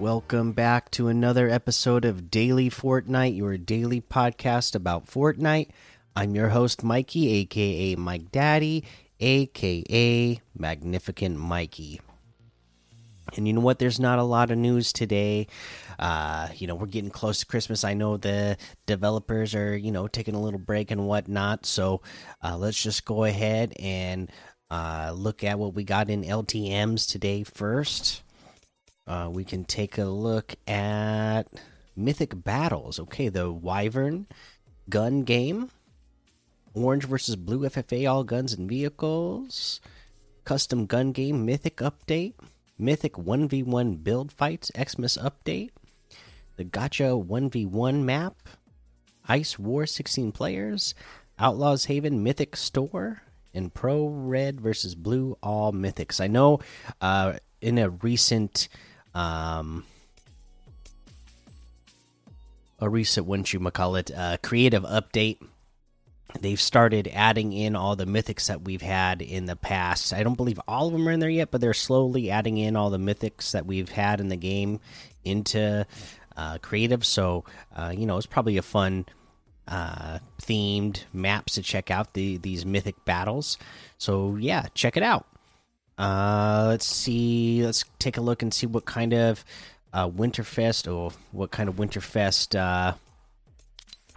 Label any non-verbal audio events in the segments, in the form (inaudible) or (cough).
Welcome back to another episode of Daily Fortnite, your daily podcast about Fortnite. I'm your host, Mikey, aka Mike Daddy, aka Magnificent Mikey. And you know what? There's not a lot of news today. Uh, you know, we're getting close to Christmas. I know the developers are, you know, taking a little break and whatnot. So uh, let's just go ahead and uh, look at what we got in LTMs today first. Uh, we can take a look at Mythic Battles. Okay, the Wyvern gun game. Orange versus Blue FFA, all guns and vehicles. Custom gun game Mythic update. Mythic 1v1 build fights Xmas update. The Gotcha 1v1 map. Ice War 16 players. Outlaws Haven Mythic store. And Pro Red versus Blue all Mythics. I know uh, in a recent um, a recent what you call it creative update. They've started adding in all the mythics that we've had in the past. I don't believe all of them are in there yet but they're slowly adding in all the mythics that we've had in the game into uh, creative. So uh, you know it's probably a fun uh, themed maps to check out the these mythic battles. So yeah check it out uh, let's see. Let's take a look and see what kind of uh, Winterfest or what kind of Winterfest uh,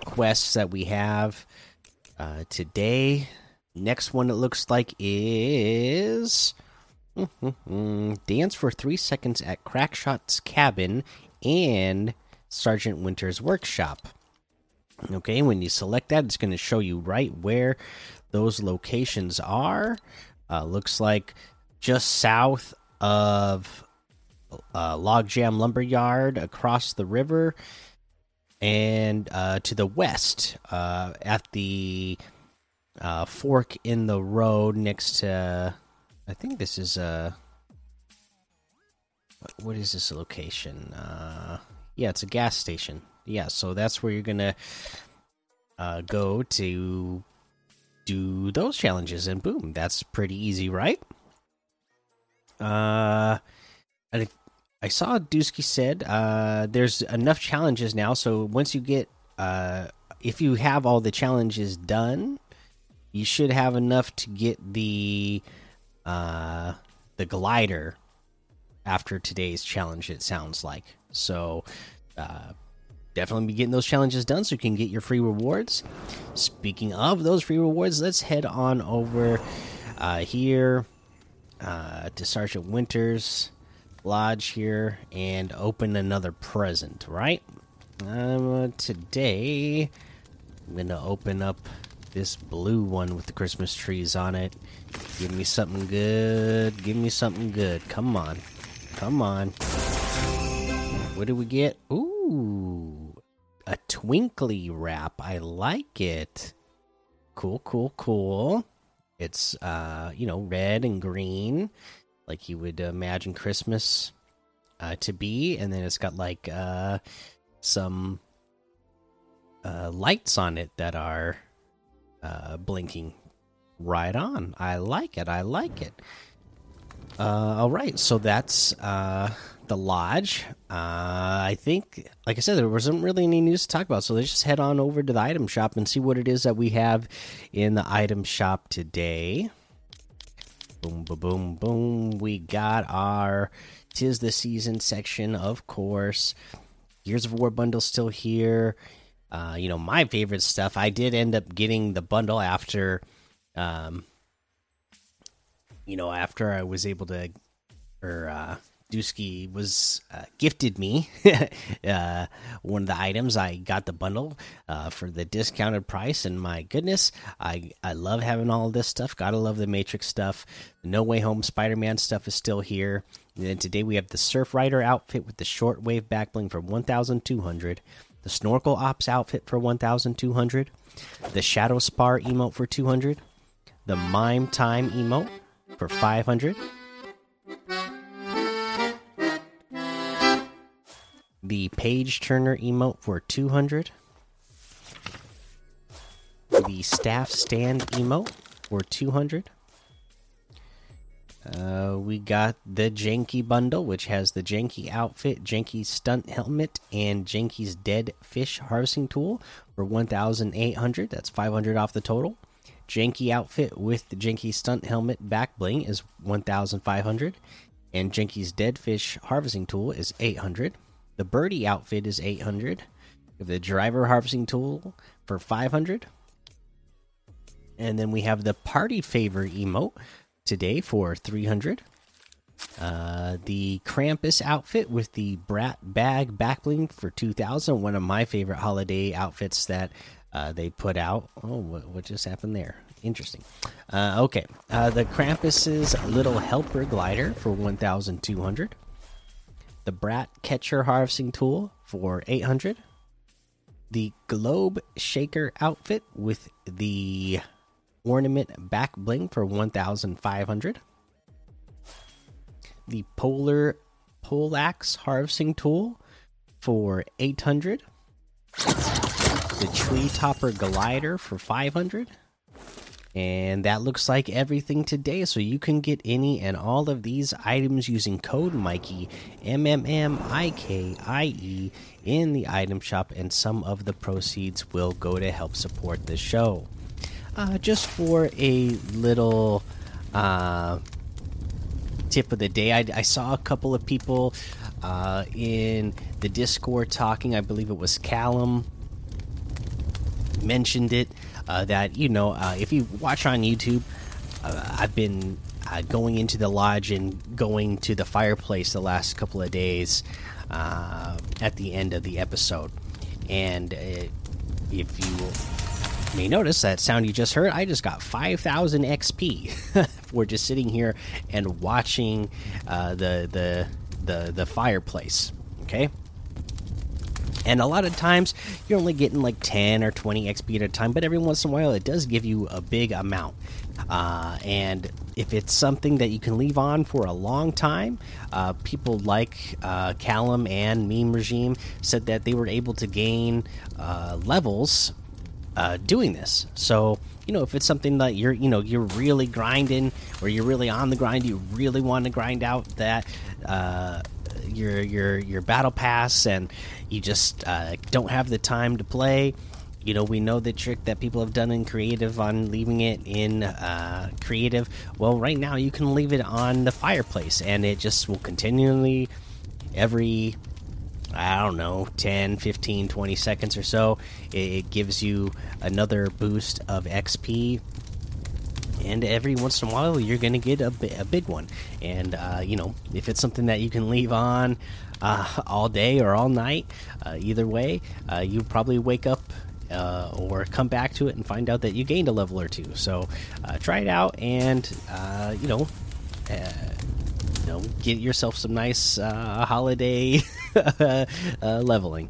quests that we have uh, today. Next one, it looks like is (laughs) dance for three seconds at Crackshot's cabin and Sergeant Winter's workshop. Okay, when you select that, it's going to show you right where those locations are. Uh, looks like just south of uh, Logjam Lumberyard across the river, and uh, to the west uh, at the uh, fork in the road next to. I think this is a. What is this location? Uh, yeah, it's a gas station. Yeah, so that's where you're gonna uh, go to do those challenges, and boom, that's pretty easy, right? Uh, I I saw Dusky said uh, there's enough challenges now. So once you get uh, if you have all the challenges done, you should have enough to get the uh, the glider after today's challenge. It sounds like so. Uh, definitely be getting those challenges done so you can get your free rewards. Speaking of those free rewards, let's head on over uh, here uh, to Sergeant Winters Lodge here and open another present, right? Um, today, I'm gonna open up this blue one with the Christmas trees on it. Give me something good. Give me something good. Come on. Come on. What do we get? Ooh, a twinkly wrap. I like it. Cool, cool, cool. It's uh, you know, red and green, like you would imagine Christmas uh, to be, and then it's got like uh, some uh, lights on it that are uh, blinking. Right on. I like it. I like it. Uh, all right, so that's uh, the lodge. Uh, I think, like I said, there wasn't really any news to talk about, so let's just head on over to the item shop and see what it is that we have in the item shop today. Boom, boom, boom, boom. We got our Tis the Season section, of course. Gears of War bundle still here. Uh, you know, my favorite stuff. I did end up getting the bundle after, um, you know, after I was able to, or uh, Dusky was uh, gifted me (laughs) uh, one of the items. I got the bundle uh, for the discounted price, and my goodness, I I love having all this stuff. Gotta love the Matrix stuff. No Way Home Spider Man stuff is still here. And then today we have the Surf Rider outfit with the shortwave backbling for one thousand two hundred. The Snorkel Ops outfit for one thousand two hundred. The Shadow Spar emote for two hundred. The Mime Time emote for five hundred the page turner emote for 200 the staff stand emote for 200 Uh, we got the Janky bundle, which has the Janky outfit, Janky stunt helmet, and Janky's dead fish harvesting tool for 1,800. That's 500 off the total. Janky outfit with the Janky stunt helmet back bling is 1,500, and Janky's dead fish harvesting tool is 800. The birdie outfit is 800. The driver harvesting tool for 500. And then we have the party favor emote today for 300. Uh, the Krampus outfit with the Brat Bag backbling for 2000. One of my favorite holiday outfits that uh, they put out. Oh, what, what, just happened there? Interesting. Uh, okay. Uh, the Krampus's Little Helper glider for 1200. The Brat Catcher harvesting tool for 800. The Globe Shaker outfit with the ornament back bling for 1500 the polar poleaxe harvesting tool for 800 the tree topper glider for 500 and that looks like everything today. So you can get any and all of these items using code mikey m m m i k i e in the item shop and some of the proceeds will go to help support the show. Uh, just for a little uh, tip of the day, I, I, saw a couple of people uh, in the Discord talking. I believe it was Callum mentioned it uh, that you know uh, if you watch on YouTube, uh, I've been going into the lodge and going to the fireplace the last couple of days at the end of the episode, and if you may notice that sound you just heard, I just got 5,000 XP (laughs) for just sitting here and watching uh, the, the, the, the fireplace. Okay. And a lot of times you're only getting like 10 or 20 XP at a time, but every once in a while it does give you a big amount. Uh, and if it's something that you can leave on for a long time, uh, people like uh, Callum and Meme Regime said that they were able to gain uh, levels uh, doing this. So you know if it's something that you're you know you're really grinding or you're really on the grind, you really want to grind out that uh, your your your battle pass, and you just uh, don't have the time to play. You know, we know the trick that people have done in creative on leaving it in uh, creative. Well, right now you can leave it on the fireplace, and it just will continually every I don't know, 10, 15, 20 seconds or so. It, gives you another boost of XP. And every once in a while, you're going to get a, a, big one. And, uh, you know, if it's something that you can leave on uh, all day or all night, uh, either way, uh, you probably wake up uh, or come back to it and find out that you gained a level or two. So uh, try it out and, you know, you know, get yourself some nice holiday (laughs) leveling.